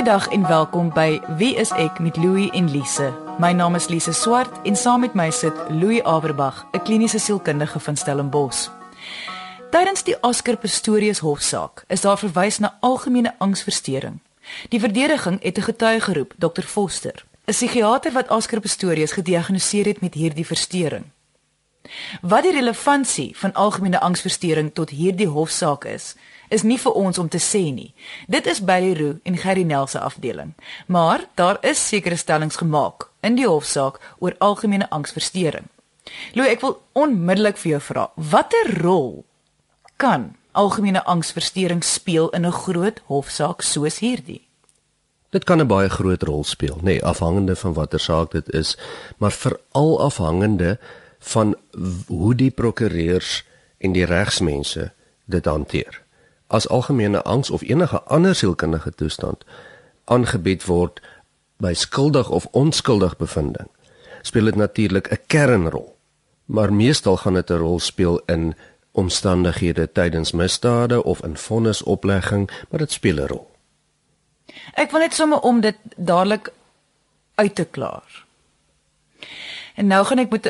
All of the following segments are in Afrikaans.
Goeiedag en welkom by Wie is ek met Louie en Lise. My naam is Lise Swart en saam met my sit Louie Averbag, 'n kliniese sielkundige van Stellenbosch. Tydens die Oscar Pistorius hofsaak is daar verwys na algemene angsversteuring. Die verdediging het 'n getuie geroep, Dr Foster, 'n psigiater wat Oscar Pistorius gediagnoseer het met hierdie versteuring. Wat die relevantie van algemene angsversteuring tot hierdie hofsaak is, is nie vir ons om te sê nie. Dit is Barry Roo en Gerry Nel se afdeling. Maar daar is sekere stellings gemaak in die hofsaak oor algemene angsversteuring. Lou, ek wil onmiddellik vir jou vra, watter rol kan algemene angsversteuring speel in 'n groot hofsaak soos hierdie? Dit kan 'n baie groot rol speel, nê, nee, afhangende van watter saak dit is, maar veral afhangende van hoe die prokureurs en die regsmense dit hanteer as algemene angs of enige ander sielkundige toestand aangebied word by skuldig of onskuldig bevinding, speel dit natuurlik 'n kernrol. Maar meestal gaan dit 'n rol speel in omstandighede tydens misdade of in vonnisoplegging, maar dit speel 'n rol. Ek wil net sommer om dit dadelik uit te klaar. En nou gaan ek met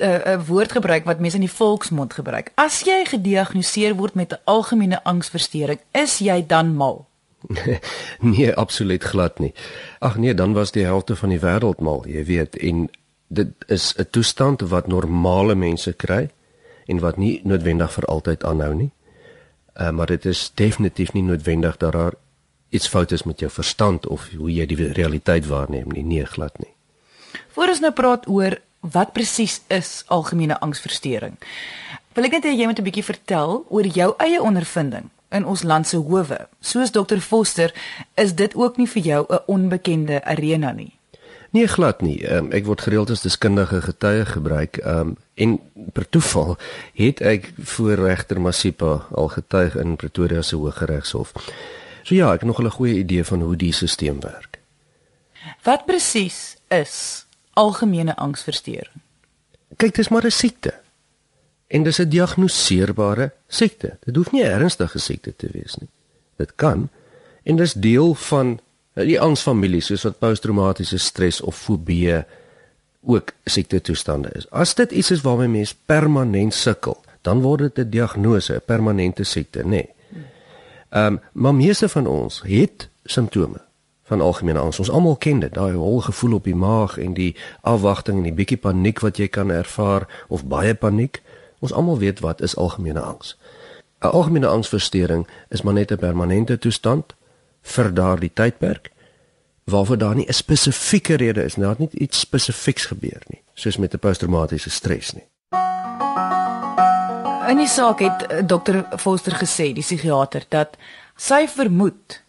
'n woord gebruik wat mense in die volksmond gebruik. As jy gediagnoseer word met 'n algemene angsversteuring, is jy dan mal? nee, absoluut glad nie. Ag nee, dan was die helfte van die wêreld mal, jy weet, en dit is 'n toestand wat normale mense kry en wat nie noodwendig vir altyd aanhou nie. Uh, maar dit is definitief nie noodwendig dat daar iets fout is met jou verstand of hoe jy die realiteit waarneem nie, nee glad nie. Voor ons nou praat oor wat presies is algemene angsversteuring. Wil ek net hê jy moet 'n bietjie vertel oor jou eie ondervinding in ons land se howe. Soos Dr Foster, is dit ook nie vir jou 'n onbekende arena nie. Nee glad nie. Um, ek word gereeld as deskundige getuie gebruik. Um, en per toeval het ek voor regter Masipa al getuig in Pretoria se Hooggeregshof. So ja, ek het nog 'n goeie idee van hoe die stelsel werk. Wat presies is algemene angsversteuring? Kyk, dis maar 'n siekte. En dis 'n diagnoseerbare siekte. Dit hoef nie 'n ernstige siekte te wees nie. Dit kan en dis deel van die angsfamilie soos wat posttraumatiese stres of fobie ook siekte toestande is. As dit iets is waarmee mens permanent sukkel, dan word dit 'n diagnose, 'n permanente siekte, nê. Nee. Ehm, um, maar meeste van ons het simptome van algemene angs. Ons almal ken dit, daai hol gevoel op die maag en die afwagting en die bietjie paniek wat jy kan ervaar of baie paniek. Ons almal weet wat is algemene angs. 'n Algemene angsversteuring is maar net 'n permanente toestand vir daardie tydperk waarvoor daar nie 'n spesifieke rede is, nou net iets spesifieks gebeur nie, soos met 'n posttraumatiese stres nie. In die saak het dokter Foster gesê, die psigiater, dat sy vermoed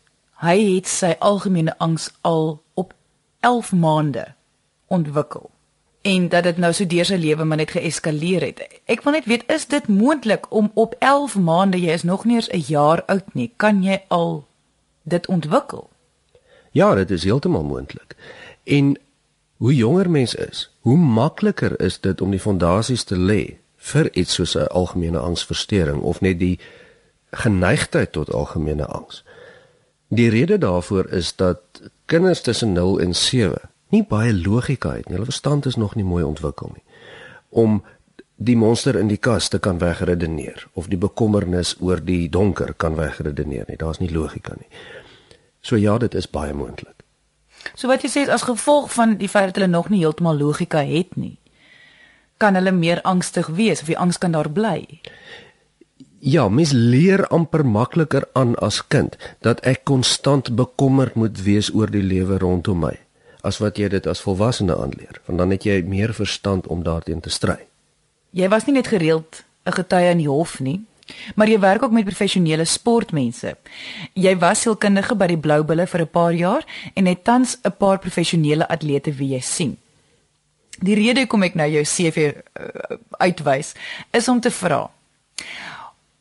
hy het sy algemene angs al op 11 maande ontwikkel en dat dit nou so deur sy lewe maar net geeskaleer het. Ek wil net weet is dit moontlik om op 11 maande, jy is nog nie eens 'n jaar oud nie, kan jy al dit ontwikkel? Ja, dit is heeltemal moontlik. En hoe jonger mens is, hoe makliker is dit om die fondasies te lê vir iets soos 'n algemene angsversteuring of net die geneigtheid tot algemene angs. Die rede daarvoor is dat kinders tussen 0 en 7 nie baie logika het nie. Hulle verstand is nog nie mooi ontwikkel nie om die monster in die kas te kan wegredeneer of die bekommernis oor die donker kan wegredeneer nie. Daar's nie logika nie. So ja, dit is baie moontlik. So wat jy sê is as gevolg van die feit dat hulle nog nie heeltemal logika het nie, kan hulle meer angstig wees of die angs kan daar bly. Ja, mens leer amper makliker aan as kind dat ek konstant bekommerd moet wees oor die lewe rondom my as wat jy dit as volwassene aanleer, want dan het jy meer verstand om daarteen te stry. Jy was nie net gereeld 'n getuie in die hof nie, maar jy werk ook met professionele sportmense. Jy was sielkundige by die Blou Bulle vir 'n paar jaar en het tans 'n paar professionele atlete wie jy sien. Die rede hoekom ek nou jou CV eh, uitwys is om te vra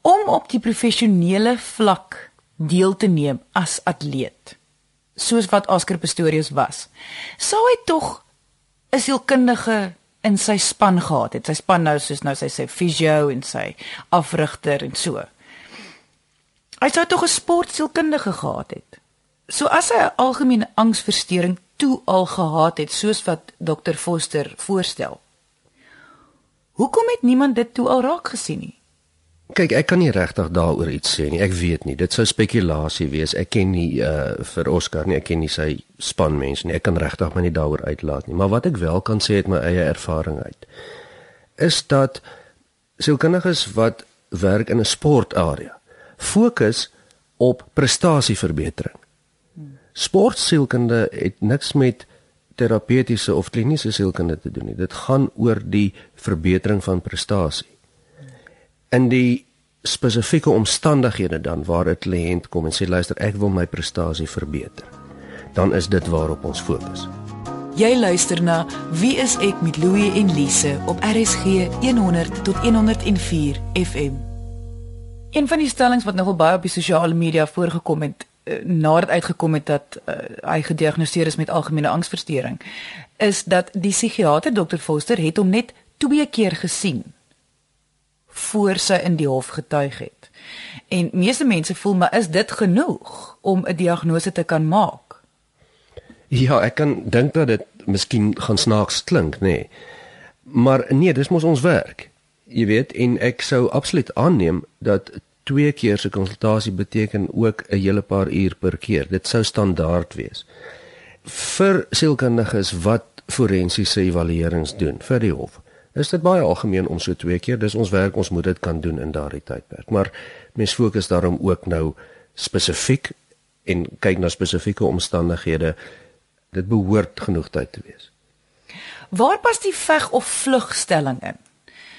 om op die professionele vlak deel te neem as atleet soos wat Oscar Pistorius was sou hy tog 'n sielkundige in sy span gehad het sy span nou soos nou sy sê fisio en sy afrigter en so hy sou tog 'n sportsielkundige gehad het So as hy 'n algemene angsversteuring toe al gehad het soos wat dokter Foster voorstel. Hoekom het niemand dit toe al raak gesien nie? Kyk, ek kan nie regtig daaroor iets sê nie. Ek weet nie. Dit sou spekulasie wees. Ek ken nie uh vir Oscar nie. Ek ken nie sy spanmense nie. Ek kan regtig maar nie daaroor uitlaat nie. Maar wat ek wel kan sê uit my eie ervaring uit is dat sielkundiges wat werk in 'n sportarea fokus op prestasieverbetering. Sportsielkunde het niks met terapeutiese of kliniese sielkunde te doen nie. Dit gaan oor die verbetering van prestasie in die spesifieke omstandighede dan waar 'n kliënt kom en sê luister ek wil my prestasie verbeter dan is dit waarop ons fokus. Jy luister na wie is ek met Louie en Lise op RSG 100 tot 104 FM een van die stellings wat nogal baie op die sosiale media voorgekom het eh, nadat uitgekom het dat uh, hy gediagnoseer is met algemene angsversteuring is dat die psigiater Dr Foster het hom net twee keer gesien voor sy in die hof getuig het. En meeste mense voel maar is dit genoeg om 'n diagnose te kan maak? Ja, ek kan dink dat dit miskien gaan snaaks klink, nê. Nee. Maar nee, dis mos ons werk. Jy weet, en ek sou absoluut aanneem dat twee keer se konsultasie beteken ook 'n hele paar uur per keer. Dit sou standaard wees. Vir sielkundiges wat forensiese evaluerings doen vir die hof is dit baie algemeen om so twee keer. Dis ons werk, ons moet dit kan doen in daardie tydperk. Maar mens fokus daarom ook nou spesifiek en kyk na spesifieke omstandighede. Dit behoort genoeg tyd te wees. Waar pas die veg of vlugstelling in?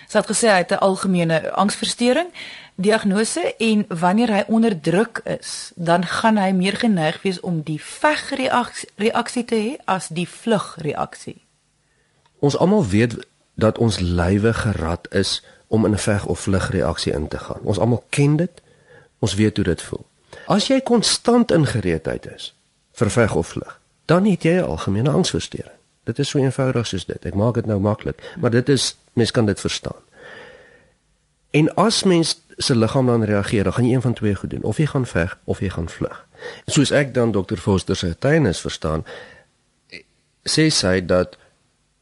Sy het gesê hy het 'n algemene angsversteuring diagnose en wanneer hy onder druk is, dan gaan hy meer geneig wees om die vegreaksie te hê as die vlugreaksie. Ons almal weet dat ons lywe gerad is om in 'n veg of vlug reaksie in te gaan. Ons almal ken dit. Ons weet hoe dit voel. As jy konstant in gereedheid is vir veg of vlug, dan het jy 'n algemene angsversteuring. Dit is so eenvoudig soos dit. Ek maak dit nou maklik, maar dit is mens kan dit verstaan. En as mens se liggaam dan reageer, dan gaan jy een van twee goed doen. Of jy gaan veg of jy gaan vlug. Soos ek dan dokter Foster se getuienis verstaan, sê sy dat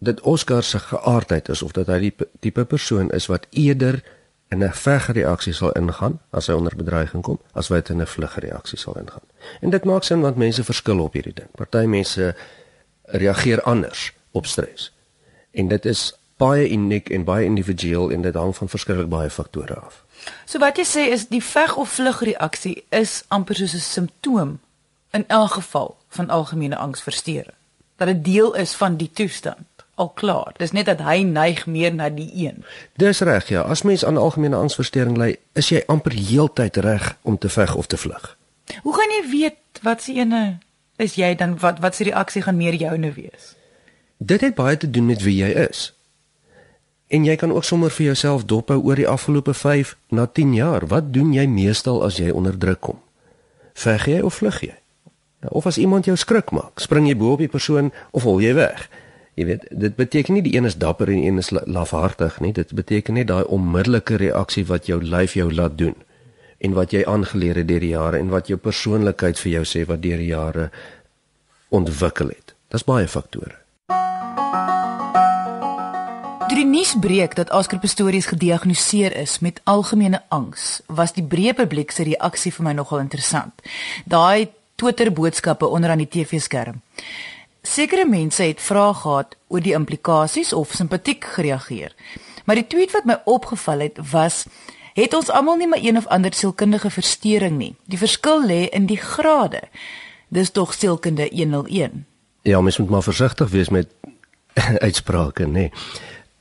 dit Oscar se geaardheid is of dat hy die tipe persoon is wat eerder in 'n vegreaksie sal ingaan as hy onder bedreiging kom as wat in 'n vlugreaksie sal ingaan. En dit maak sin want mense verskil op hierdie ding. Party mense reageer anders op stres. En dit is baie uniek en baie individueel en dit hang van verskeie baie faktore af. So wat jy sê is die veg of vlugreaksie is amper soos 'n simptoom in elk geval van algemene angsversteuring. Dat dit deel is van die toestand al klaar. Dis net dat hy neig meer na die een. Dis reg, ja. As mens aan algemene angsversteuring ly, is jy amper heeltyd reg om te veg of te vlug. Hoe gaan jy weet wat se ene is jy dan wat wat se reaksie gaan meer joune wees? Dit het baie te doen met wie jy is. En jy kan ook sommer vir jouself dophou oor die afgelope 5 na 10 jaar. Wat doen jy meestal as jy onder druk kom? Veg jy of vlug jy? Of as iemand jou skrik maak, spring jy bo op die persoon of hol jy weg? Jy weet, dit beteken nie die een is dapper en die een is lafhartig nie. Dit beteken net daai onmiddellike reaksie wat jou lyf jou laat doen en wat jy aangeleer het deur die jare en wat jou persoonlikheid vir jou sê wat deur die jare ontwikkel het. Dit's baie faktore. Die nuusbreek dat Oscar Pistorius gediagnoseer is met algemene angs, was die breë publiek se reaksie vir my nogal interessant. Daai Twitter boodskappe onder aan die TV-skerm. Sekere mense het vrae gehad oor die implikasies of simpatiek gereageer. Maar die tweet wat my opgeval het was het ons almal nie maar een of ander sielkundige verstoring nie. Die verskil lê in die grade. Dis tog sielkunde 101. Ja, mens moet maar versigtig wees met uitsprake, nê. Nee.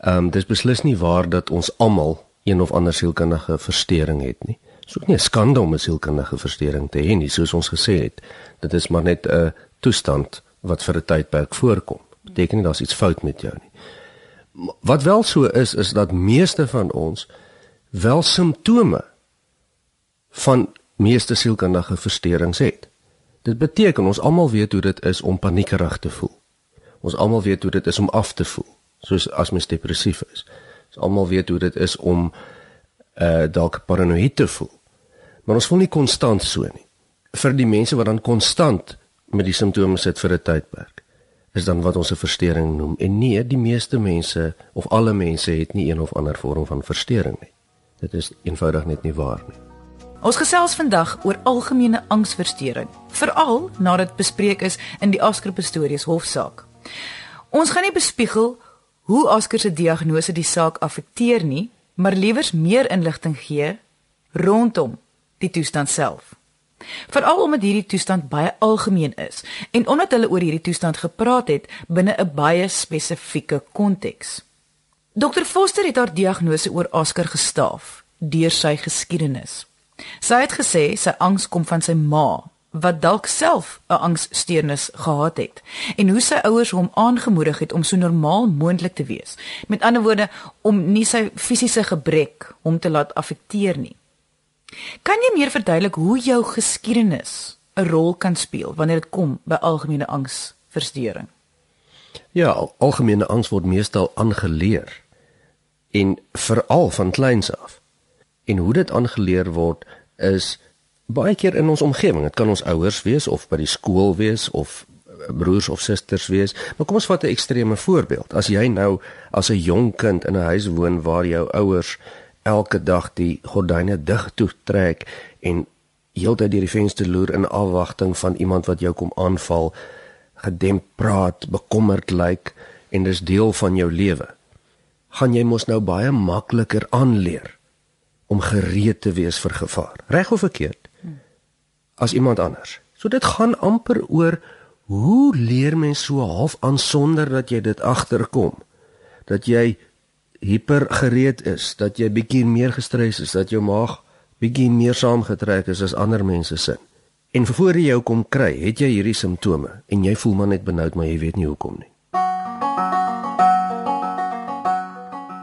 Ehm um, dis beslis nie waar dat ons almal een of ander sielkundige verstoring het nie. Dis ook nie 'n skande om 'n sielkundige verstoring te hê nie, soos ons gesê het. Dit is maar net 'n toestand wat vir 'n tydperk voorkom. Beteken nie daar's iets fout met jou nie. Wat wel so is is dat meeste van ons wel simptome van meeste sielkundige versteurings het. Dit beteken ons almal weet hoe dit is om paniekerig te voel. Ons almal weet hoe dit is om af te voel, soos as mens depressief is. Ons almal weet hoe dit is om uh dalk paranoïed te voel. Maar ons voel nie konstant so nie. vir die mense wat dan konstant met die simptome sit vir 'n tydperk is dan wat ons 'n verstoring noem en nee die meeste mense of alle mense het nie een of ander vorm van verstoring nie dit is eenvoudig net nie waar nie Ons gesels vandag oor algemene angsversteuring, veral nadat bespreek is in die Asker Pistorius hofsaak. Ons gaan nie bespiegel hoe Asker se diagnose die saak affekteer nie, maar liewers meer inligting gee rondom die toestand self. Veral omdat hierdie toestand baie algemeen is en omdat hulle oor hierdie toestand gepraat het binne 'n baie spesifieke konteks. Dr Foster het haar diagnose oor Oscar gestaaf deur sy geskiedenis. Sy het gesê sy angs kom van sy ma wat dalk self 'n angssteurnis gehad het en hoe sy ouers hom aangemoedig het om so normaal moontlik te wees. Met ander woorde om nie sy fisiese gebrek hom te laat affekteer nie. Kan jy meer verduidelik hoe jou geskiedenis 'n rol kan speel wanneer dit kom by algemene angsversteuring? Ja, al, algemene angs word meestal aangeleer en veral van kleins af. En hoe dit aangeleer word is baie keer in ons omgewing. Dit kan ons ouers wees of by die skool wees of eh, broers of susters wees. Maar kom ons vat 'n ekstreme voorbeeld. As jy nou as 'n jong kind in 'n huis woon waar jou ouers elke dag die gordyne dig toe trek en heeltyd deur die venster loer in afwagting van iemand wat jou kom aanval, gedemp praat, bekommerd lyk en dis deel van jou lewe. Gaan jy mos nou baie makliker aanleer om gereed te wees vir gevaar, reg of verkeerd? As iemand anders. So dit gaan amper oor hoe leer mens so half aan sonder dat jy dit agterkom dat jy hiper gereed is, dat jy bietjie meer gestres is, dat jou maag bietjie meer saamgetrek is as ander mense se. En voor jy jou kom kry, het jy hierdie simptome en jy voel maar net benoud, maar jy weet nie hoekom nie.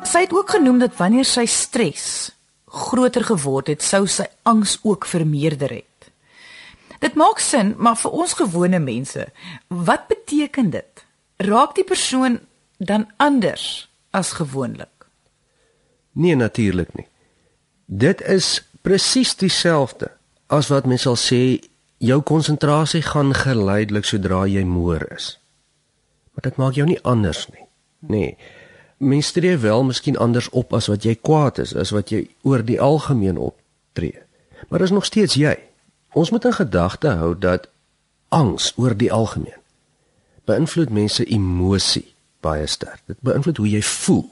Sy het ook genoem dat wanneer sy stres groter geword het, sou sy angs ook vermeerder het. Dit maak sin, maar vir ons gewone mense, wat beteken dit? Raak die persoon dan anders as gewoonlik. Nee, natuurlik nie. Dit is presies dieselfde as wat mens sal sê jou konsentrasie gaan geleidelik sodra jy moer is. Maar dit maak jou nie anders nie. Nee. Mens tree wel miskien anders op as wat jy kwaad is, as wat jy oor die algemeen optree. Maar is nog steeds jy. Ons moet in gedagte hou dat angs oor die algemeen beïnvloed mense emosie baie sterk. Dit beïnvloed hoe jy voel.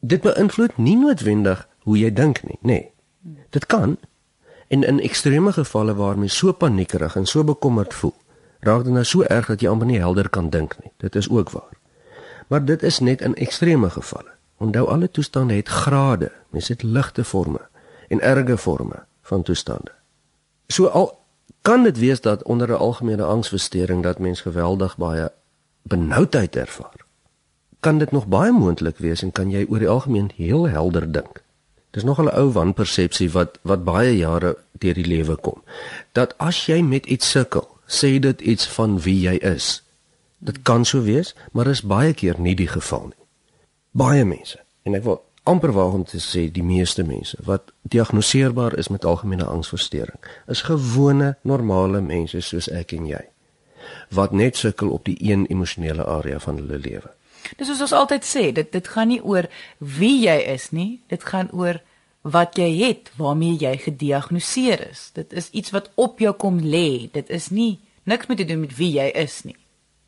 Dit beïnvloed nie noodwendig hoe jy dink nie, nê. Nee. Dit kan en in ekstreme gevalle waar mens so paniekerig en so bekommerd voel, raak dit nou so erg dat jy amper nie helder kan dink nie. Dit is ook waar. Maar dit is net in ekstreme gevalle. Onthou alle toestande het grade. Mens het ligte forme en erge forme van toestande. So al kan dit wees dat onder 'n algemene angsversteuring dat mens geweldig baie benoudheid ervaar kan dit nog baie moontlik wees en kan jy oor die algemeen heel helder dink. Dis nog 'n ou wanpersepsie wat wat baie jare deur die lewe kom. Dat as jy met iets sukkel, sê dit iets van wie jy is. Dit kan so wees, maar is baie keer nie die geval nie. Baie mense en ek wil amper waag om te sê die meeste mense wat diagnoseerbaar is met algemene angsversteuring, is gewone normale mense soos ek en jy wat net sukkel op die een emosionele area van hulle lewe. Dis soos ons altyd sê, dit dit gaan nie oor wie jy is nie, dit gaan oor wat jy het, waarmee jy gediagnoseer is. Dit is iets wat op jou kom lê. Dit is nie niks met te doen met wie jy is nie.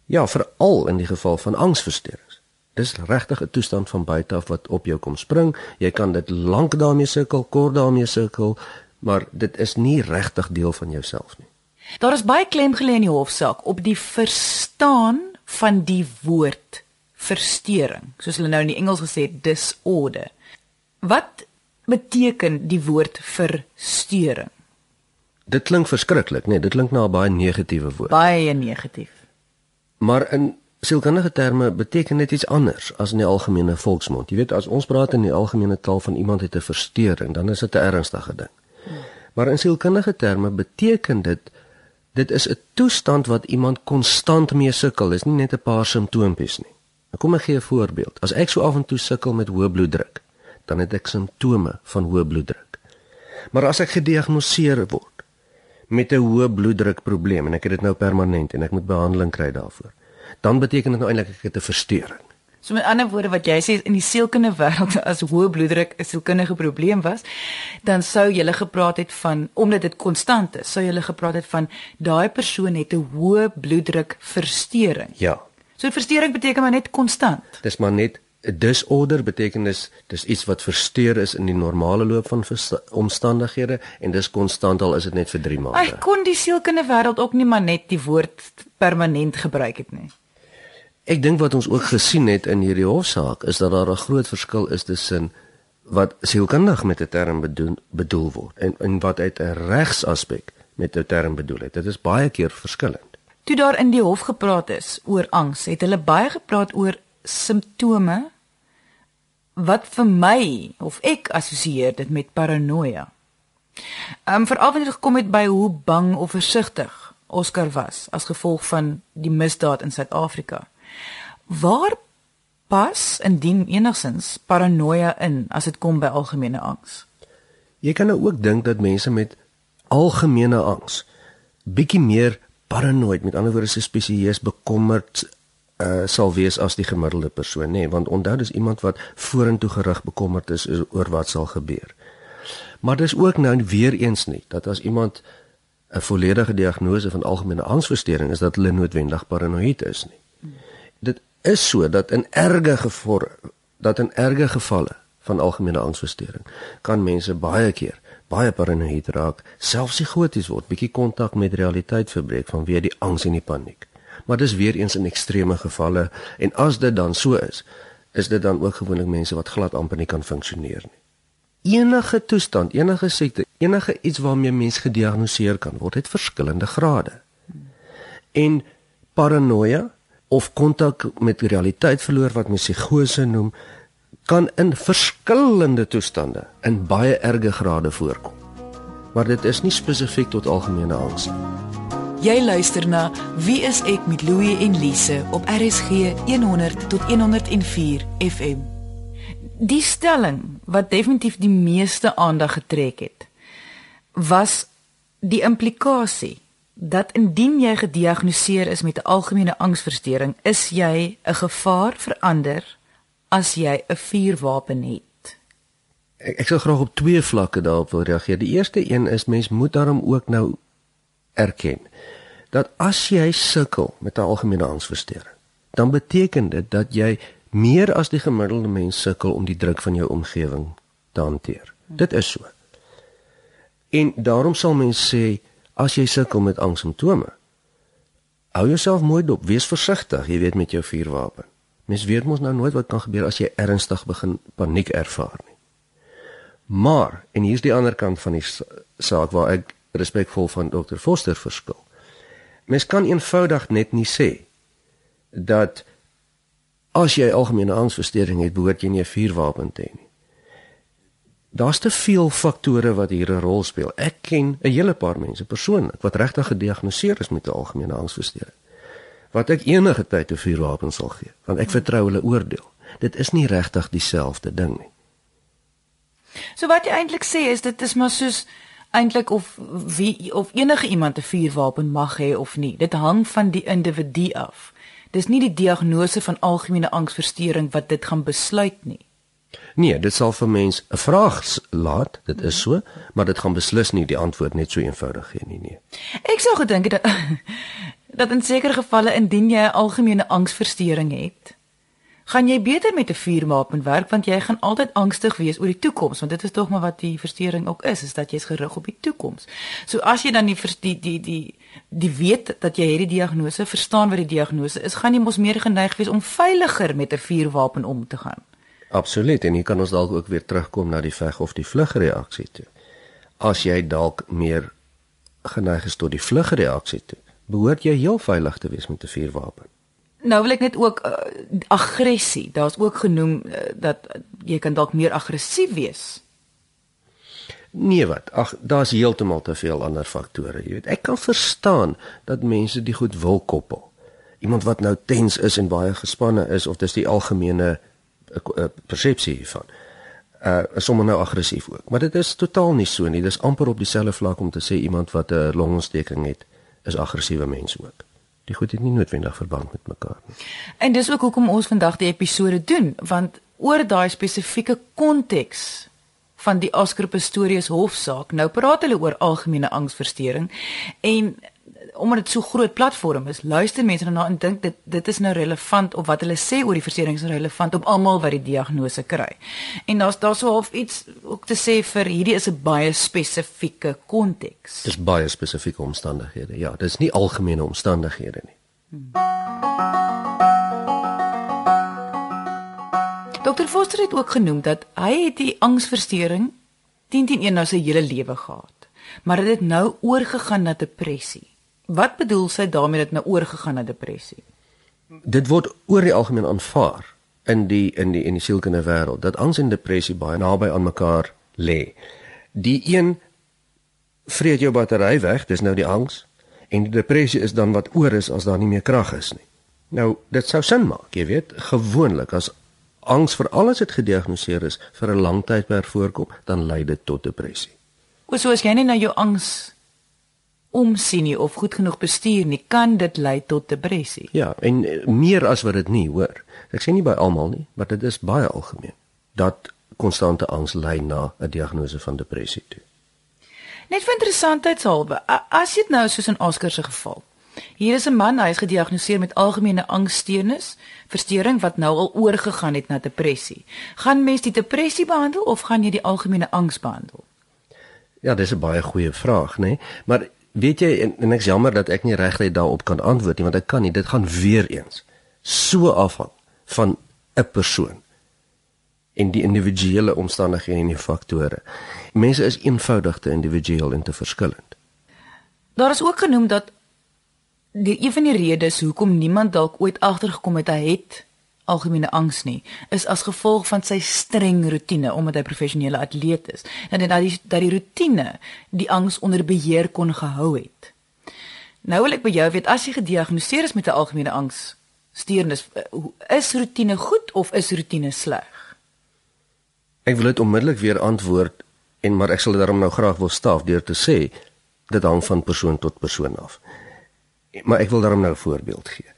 Ja, veral in die geval van angsversteurings. Dis regtig 'n toestand van buite af wat op jou kom spring. Jy kan dit lank daarmee sukkel, kort daarmee sukkel, maar dit is nie regtig deel van jouself nie. Daar is baie klem gelê in die hofsaak op die verstaan van die woord verstoring, soos hulle nou in die Engels gesê het disorder. Wat beteken die woord verstoring? Dit klink verskriklik, nee, dit klink na 'n baie negatiewe woord. Baie negatief. Maar in sielkundige terme beteken dit iets anders as in die algemene volksmond. Jy weet, as ons praat in die algemene taal van iemand het 'n verstoring, dan is dit 'n ernstige ding. Maar in sielkundige terme beteken dit dit is 'n toestand wat iemand konstant mee sukkel, is nie net 'n paar simptoompies nie. Kom ek gee 'n voorbeeld. As ek so af en toe sukkel met hoë bloeddruk, dan het ek simptome van hoë bloeddruk. Maar as ek gediagnoseer word met 'n hoë bloeddruk probleem en ek het dit nou permanent en ek moet behandeling kry daarvoor. Dan beteken dit nou eintlik ek het 'n verstoring. So met ander woorde wat jy sê in die sielkundige wêreld as hoë bloeddruk 'n sielkundige probleem was, dan sou jy gepraat het van omdat dit konstant is, sou jy gepraat het van daai persoon het 'n hoë bloeddruk verstoring. Ja. So verstoring beteken maar net konstant. Dis maar net 'n disorder beteken dis dis iets wat versteur is in die normale loop van omstandighede en dis konstant al is dit net vir 3 maande. Ek kon die sielkundige wêreld ook nie maar net die woord permanent gebruik het nie. Ek dink wat ons ook gesien het in hierdie hofsaak is dat daar 'n groot verskil is tussen wat sielkundig met 'n term bedoel, bedoel word en en wat uit 'n regsaspek met 'n term bedoel het. Dit is baie keer verskillend. Toe daar in die hof gepraat is oor angs, het hulle baie gepraat oor simptome wat vir my of ek assosieer dit met paranoia. Ehm um, veral wanneer dit gekom het by hoe bang of versigtig Oscar was as gevolg van die misdaad in Suid-Afrika. Waar pas indien enigsins paranoia in as dit kom by algemene angs? Jy kan nou ook dink dat mense met algemene angs bietjie meer paranoid, met ander woorde se spesieus bekommerd uh, sal wees as die gemiddelde persoon, nê, nee, want onthou dis iemand wat vorentoe gerig bekommerd is oor wat sal gebeur. Maar dis ook nou weer eens nie dat as iemand 'n volledige diagnose van algemene angsversteuring is dat hulle noodwendig paranoïed is nie. Dit is so dat in erge geval dat in erge gevalle van algemene angsversteuring kan mense baie keer baie paranoïed raak, selfs psigoties word, bietjie kontak met realiteit verbreek vanweë die angs en die paniek. Maar dis weer eens in ekstreme gevalle en as dit dan so is, is dit dan ook gewoonlik mense wat glad amper nie kan funksioneer nie. Enige toestand, enige siekte, enige iets waarmee mens gediagnoseer kan word, het verskillende grade. En paranoia of kontak met realiteit verloor wat mens psigose noem kan in verskillende toestande in baie erge grade voorkom. Maar dit is nie spesifiek tot algemene angs nie. Jy luister na Wie is ek met Louie en Lise op RSG 100 tot 104 FM. Die stelling wat definitief die meeste aandag getrek het was die implikasie dat indien jy gediagnoseer is met 'n algemene angsversteuring, is jy 'n gevaar vir ander as jy 'n vuurwapen het. Ek, ek sou graag op twee vlakke daarop wil reageer. Die eerste een is mens moet daarom ook nou erken dat as jy sukkel met 'n algemene angsversteuring, dan beteken dit dat jy meer as die gemiddelde mens sukkel om die druk van jou omgewing te hanteer. Dit is so. En daarom sal mens sê as jy sukkel met angssimptome. Hou jouself mooi dop, wees versigtig, jy weet met jou vuurwapen. Mens weet mos nou nooit wat kan gebeur as jy ernstig begin paniek ervaar nie. Maar en hier's die ander kant van die saak waar ek respekvol van Dr. Foster verskil. Mens kan eenvoudig net nie sê dat as jy algemene angsversteuring het, behoort jy nie 'n vuurwapen te hê nie. Daar's te veel faktore wat hier 'n rol speel. Ek ken 'n hele paar mense persoonlik wat regtig gediagnoseer is met 'n algemene angsversteuring. Wat ek enige tyd 'n vuurwapen sal gee, want ek vertrou hulle oordeel. Dit is nie regtig dieselfde ding nie. So wat jy eintlik sê is dit is maar soos eintlik of wie of enige iemand 'n vuurwapen mag hê of nie. Dit hang van die individu af. Dis nie die diagnose van algemene angsversteuring wat dit gaan besluit nie. Nee, dit sal vir mens 'n vraag laat, dit is so, maar dit gaan beslis nie die antwoord net so eenvoudig gee nie, nee. Ek sou gedink dat dat in sekere gevalle indien jy 'n algemene angsversteuring het, gaan jy beter met 'n vuurwapen werk want jy gaan altyd angstig wees oor die toekoms, want dit is tog maar wat die versteuring ook is, is dat jy's gerig op die toekoms. So as jy dan die die die die die weet dat jy hierdie diagnose verstaan wat die diagnose is, gaan jy mos meer geneig wees om veiliger met 'n vuurwapen om te gaan. Absoluut en hier kan ons dalk ook weer terugkom na die veg of die vlugreaksie toe. As jy dalk meer geneig is tot die vlugreaksie toe, behoort jy heel veilig te wees met 'n vuurwapen. Nou wil ek net ook uh, aggressie. Daar's ook genoem uh, dat jy kan dalk meer aggressief wees. Nee wat? Ag, daar's heeltemal te veel ander faktore, jy weet. Ek kan verstaan dat mense die goed wil koppel. Iemand wat nou tens is en baie gespanne is of dis die algemene 'n persepsie hiervan. uh is sommer nou aggressief ook. Maar dit is totaal nie so nie. Dis amper op dieselfde vlak om te sê iemand wat 'n longontsteking het is aggressiewe mens ook. Die goed het nie noodwendig verband met mekaar nie. En dis ook hoekom ons vandag die episode doen, want oor daai spesifieke konteks van die Oscar Pistorius hofsaak. Nou praat hulle oor algemene angsversteuring en omdat dit so groot platform is, luister mense daarna en dink dit dit is nou relevant of wat hulle sê oor die versteurings is relevant op almal wat die diagnose kry. En daar's daar so half iets ook te sê vir hierdie is 'n baie spesifieke konteks. Dis baie spesifieke omstandighede. Ja, dis nie algemene omstandighede nie. Hmm. Dr. Foster het ook genoem dat hy het die angsversteuring 10-10-1 nou sy hele lewe gehad, maar dit het nou oorgegaan na depressie. Wat bedoel sy daarmee dat nou oorgegaan na depressie? Dit word oor die algemeen aanvaar in die in die in die sielkundige wêreld dat angs en depressie baie naby aan mekaar lê. Die een vreet jou battery weg, dis nou die angs, en die depressie is dan wat oor is as daar nie meer krag is nie. Nou, dit sou sin maak, jy weet, gewoonlik as angs vir alles het gediagnoseer is vir 'n lang tyd per voorkom, dan lei dit tot depressie. O, so as jy nie na jou angs omsien nie of goed genoeg bestuur nie, kan dit lei tot depressie. Ja, en eh, meer as wat dit nie, hoor. Ek sê nie by almal nie, maar dit is baie algemeen dat konstante angs lei na 'n diagnose van depressie toe. Net vir interessantheidshalwe, as jy nou soos in Oscar se geval. Hier is 'n man, hy is gediagnoseer met algemene angsstoornis, versteuring wat nou al oorgegaan het na depressie. Gaan mens die depressie behandel of gaan jy die algemene angs behandel? Ja, dis 'n baie goeie vraag, nê? Nee? Maar weet jy en, en ek is jammer dat ek nie regtig daarop kan antwoord nie want ek kan nie dit gaan weer eens so afhang van 'n persoon en die individuele omstandighede en die faktore. Mense is eenvoudig te individueel en te verskillend. Daar is ook genoem dat die een van die redes hoekom niemand dalk ooit agtergekom het hy het algemene angs nie is as gevolg van sy streng rotine omdat hy professionele atleet is dat die dat die rotine die angs onder beheer kon gehou het. Nou wil ek by jou weet as jy gediagnoseer is met 'n algemene angs steurnis eh, is rotine goed of is rotine sleg? Ek wil dit onmiddellik weer antwoord en maar ek sal daarom nou graag wil staaf deur te sê dit hang van persoon tot persoon af. Maar ek wil daarom nou 'n voorbeeld gee.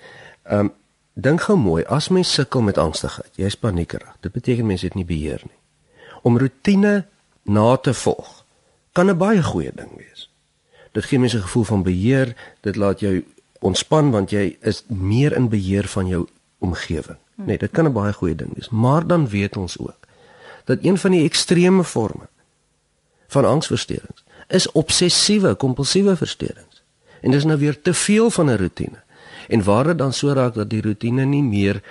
Ehm um, Dink gou mooi, as mens sukkel met angstigheid, jy's paniekerig. Dit beteken mens het nie beheer nie. Om rotine na te volg kan 'n baie goeie ding wees. Dit gee mense 'n gevoel van beheer, dit laat jou ontspan want jy is meer in beheer van jou omgewing. Nee, dit kan 'n baie goeie ding wees, maar dan weet ons ook dat een van die ekstreme forme van angsversteurings is obsessiewe kompulsiewe versteurings. En dis nou weer te veel van 'n rotine. En waar dit dan so raak dat die rotine nie meer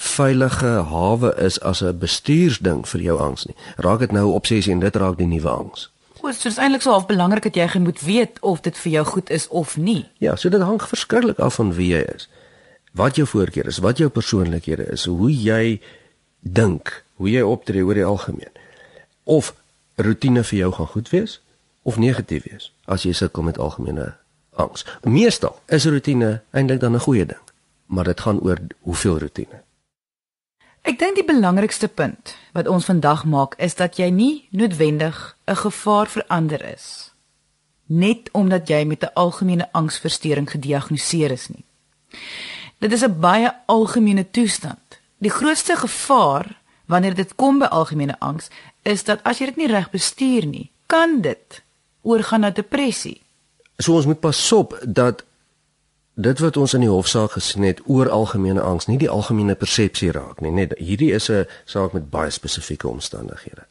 veilige hawe is as 'n bestuursding vir jou angs nie. Raak dit nou obsessie en dit raak die nuwe angs. Goed, so dit is eintlik so half belangrik dat jy moet weet of dit vir jou goed is of nie. Ja, so dit hang verskriklik af van wie jy is. Wat jou voorkeur is, wat jou persoonlikhede is, hoe jy dink, hoe jy optree oor die algemeen. Of rotine vir jou gaan goed wees of negatief wees as jy sukkel met algemene angs. Meestal is rotine eintlik dan 'n goeie ding, maar dit gaan oor hoeveel rotine. Ek dink die belangrikste punt wat ons vandag maak is dat jy nie noodwendig 'n gevaar vir ander is net omdat jy met 'n algemene angsversteuring gediagnoseer is nie. Dit is 'n baie algemene toestand. Die grootste gevaar wanneer dit kom by algemene angs is dat as jy dit nie reg bestuur nie, kan dit oorgaan na depressie. So ons moet pas op dat dit wat ons in die hofsaak gesien het oor algemene angs nie die algemene persepsie raak nie. Net hierdie is 'n saak met baie spesifieke omstandighede.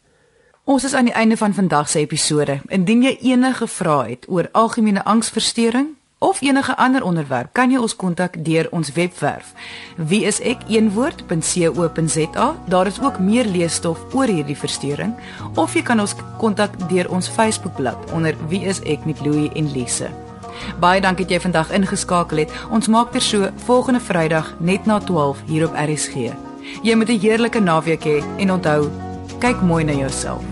Ons is aan die einde van vandag se episode. Indien jy enige vrae het oor algemene angsversteuring, of enige ander onderwerp, kan jy ons kontak deur ons webwerf wieisek.co.za. Daar is ook meer leesstof oor hierdie verstoring of jy kan ons kontak deur ons Facebookblad onder wieisek met Louie en Lise. Baie dankie dat jy vandag ingeskakel het. Ons maak ter so volgende Vrydag net na 12 hier op RSG. Jy moet 'n heerlike naweek hê en onthou, kyk mooi na jouself.